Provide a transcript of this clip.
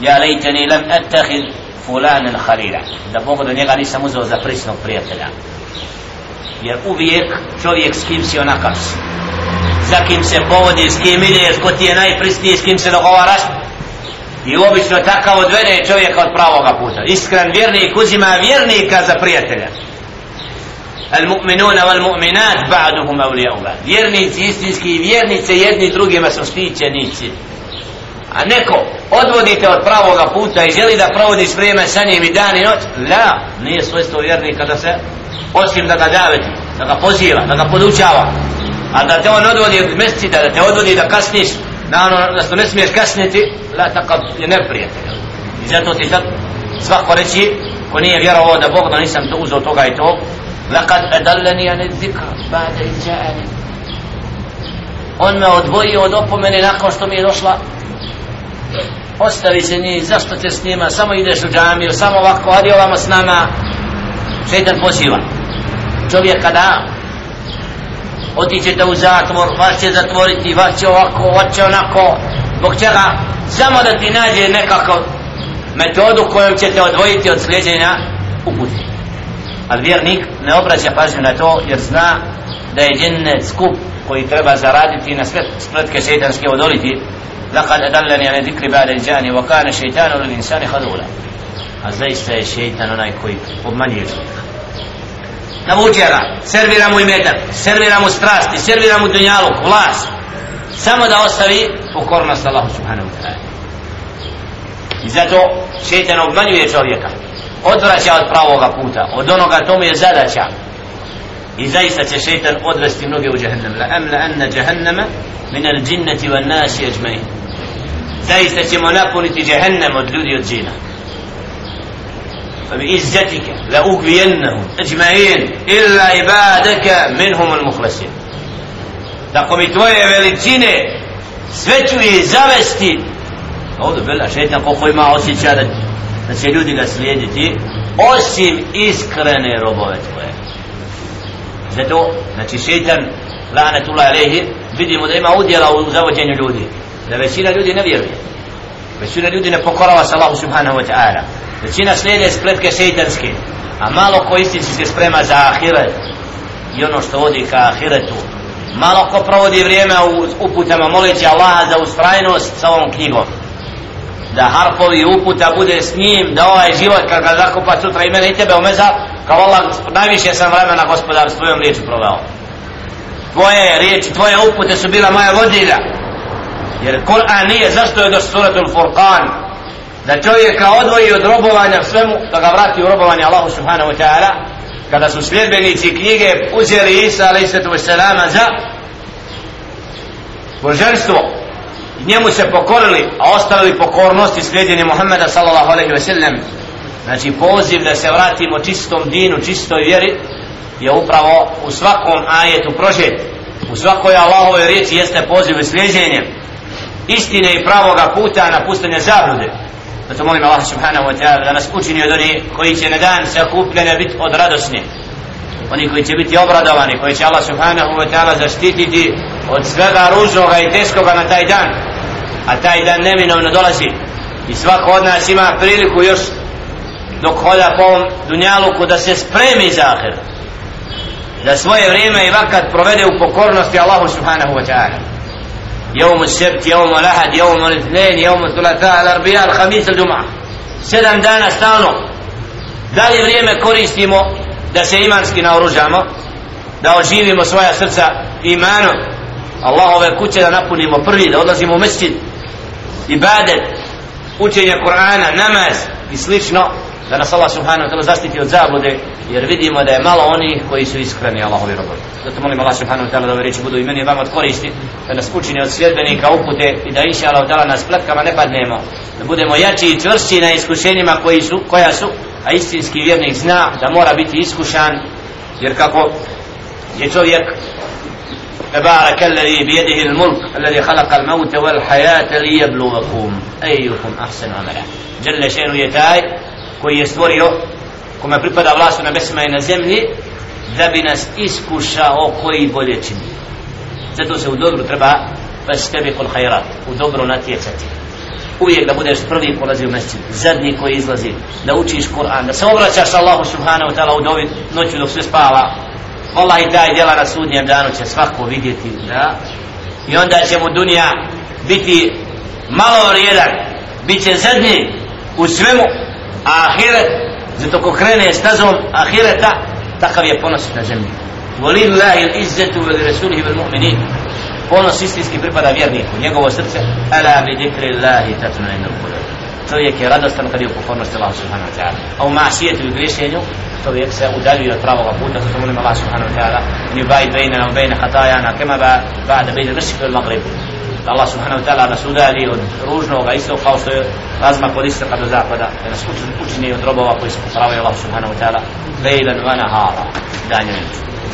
ja lejteni lam ettahid fulanen halila da Bog do njega nisam uzeo za prisnog prijatelja jer uvijek čovjek s kim si onakav si za kim se povodi, s kim ideš, ko ti je najprisniji, s kim se dogovaraš i obično takav odvede čovjeka od pravoga puta iskren vjernik uzima vjernika za prijatelja المؤمنون والمؤمنات بعضهم أولياء بعض vjernici istinski vjernice jedni drugima su štićenici a neko odvodite od pravoga puta i želi da provodiš vrijeme sa njim i dan i noć la, nije svojstvo vjernika da se osim da ga daveti da ga poziva, da ga podučava a da te on odvodi od mesecita da te odvodi da kasniš na ono da što ne smiješ kasniti la takav je neprijatelj i zato ti sad svako reći ko nije vjerovao da Bog da nisam to uzeo toga i to لقد أدلني عن الذكر بعد إذ جاءني on me odvojio od opomene nakon što mi je došla ostavi se njih, zašto te s njima? Samo ideš u džamiju, samo ovako adi ovamo s nama. Šeitan poziva. Čovjek kada otićete u zatvor vas će zatvoriti, vas će ovako vas će onako, zbog čega? Samo da ti nađe nekako metodu kojom ćete odvojiti od slijedjenja uputi ali vjernik ne obraća pažnju na to jer zna da je džennet skup koji treba zaraditi na sve spletke šeitanske odoliti. لقد أدلني عن ذكر بعد الجاني وكان الشيطان للإنسان خذولا a zaista je šeitan onaj koji obmanjuje čovjeka navuče ga servira mu imetak servira mu strasti servira mu dunjaluk vlast samo da ostavi pokornost Allahu subhanahu wa ta'ala i zato šeitan obmanjuje čovjeka odvraća od pravoga puta od onoga tomu je zadaća i zaista će šeitan odvesti mnoge u jahannam la amla anna jahannama min al jinnati wan nasi ajma'in zaista ćemo napuniti jahannam od ljudi od džina فبإزتك لأغوينهم أجمعين إلا عبادك منهم المخلصين Tako mi tvoje veličine sve ću ih zavesti ovdje bila šeitan koliko ima osjeća da da će ljudi ga slijediti osim iskrene robove tvoje zato znači šeitan lanetullah alehi vidimo da ima udjela u zavođenju ljudi da većina ljudi ne vjeruje. Većina ljudi ne pokorava se Allahu subhanahu wa ta'ala. Većina slijede spletke šeitanske a malo ko istinci se sprema za ahiret i ono što vodi ka ahiretu. Malo ko provodi vrijeme u uputama moleći Allaha za ustrajnost sa ovom knjigom. Da harpovi uputa bude s njim da ovaj život kad ga zakupa sutra i mene i tebe umeza kao Allah najviše sam vremena gospodar s tvojom riječu proveo. Tvoje riječi, tvoje upute su bila moja vodilja jer Kur'an nije zašto je do suratul Furqan? Da čovjeka odvoji od robovanja svemu da ga vrati u robovanje Allahu subhanahu wa ta'ala kada su sljedbenici knjige uzeli Isa alaih sallatu za božanstvo. Njemu se pokorili a ostavili pokornosti slijedjenje Muhammeda sallallahu alaihi ve sellem znači poziv da se vratimo čistom dinu čistoj vjeri je upravo u svakom ajetu prožet. U svakoj Allahove riječi jeste poziv i slijedjenje istine i pravoga puta na pustanje zablude. Zato molim Allah subhanahu wa ta'ala da nas učini od onih koji će na dan se biti od radosni oni koji će biti obradovani koji će Allah subhanahu wa ta'ala zaštititi od svega ružnoga i teškoga na taj dan. A taj dan neminovno dolazi. I svako od nas ima priliku još dok hoda po ovom dunjaluku da se spremi za ahir da svoje vrijeme i vakat provede u pokornosti Allahu subhanahu wa ta'ala. يوم السبت يوم الأحد يوم الاثنين يوم الثلاثاء الأربعاء الخميس الجمعة sedam dana stalno da li vrijeme koristimo da se imanski naoružamo da oživimo svoja srca imanom Allahove kuće da napunimo prvi da odlazimo u mesjid ibadet, učenje Kur'ana, namaz i slično, da nas Allah subhanahu wa ta'ala zaštiti od zablude, jer vidimo da je malo onih koji su iskreni Allahovi robovi. Zato molim Allah subhanahu wa ta'ala da ove reči budu i meni i vama od koristi, da nas učini od sljedbenika upute i da inša Allah ta'ala nas pletkama ne padnemo, da budemo jači i čvrsti na iskušenjima koji su, koja su, a istinski vjernik zna da mora biti iskušan, jer kako je čovjek تبارك الذي بيده الملك الذي خلق الموت والحياة ليبلوكم أيكم أحسن عملا جل شأنه يتاي koji je stvorio kome pripada vlast na nebesima i na zemlji da bi nas iskušao koji bolje čini. Zato se u dobru treba bez tebi kol hajrat u dobru natjecati. Uvijek da budeš prvi polazi u mesec zadnji koji izlazi da učiš Kur'an da se obraćaš Allahu subhanahu wa ta'ala u dovi noću dok sve spava. Allah i taj djela na sudnjem danu će svako vidjeti da i onda će mu dunija biti malo vrijedan. Bit će zadnji u svemu a ahiret zato ko krene stazom ahireta takav je ponos na zemlji. Walillahi al-izzatu wa rasulihi wal mu'minin ponos istinski pripada vjerniku. Njegovo srce ala bi zikrillahi tatma'innu qulub čovjek je radostan kad je u pokornosti Allah subhanahu wa ta'ala. A u ma'asijetu i griješenju čovjek se udaljuje od pravog puta zato molim Allah subhanahu wa ta'ala ni bajd bejnana u bejna hatajana kema ba ba'da bejna nešik il maghrib da Allah subhanahu wa ta'ala nas udalji od ružnoga isto kao što je razmak od istoka do zapada da nas učini od robova koji se popravaju Allah subhanahu wa ta'ala. Lejlan wa nahara danjem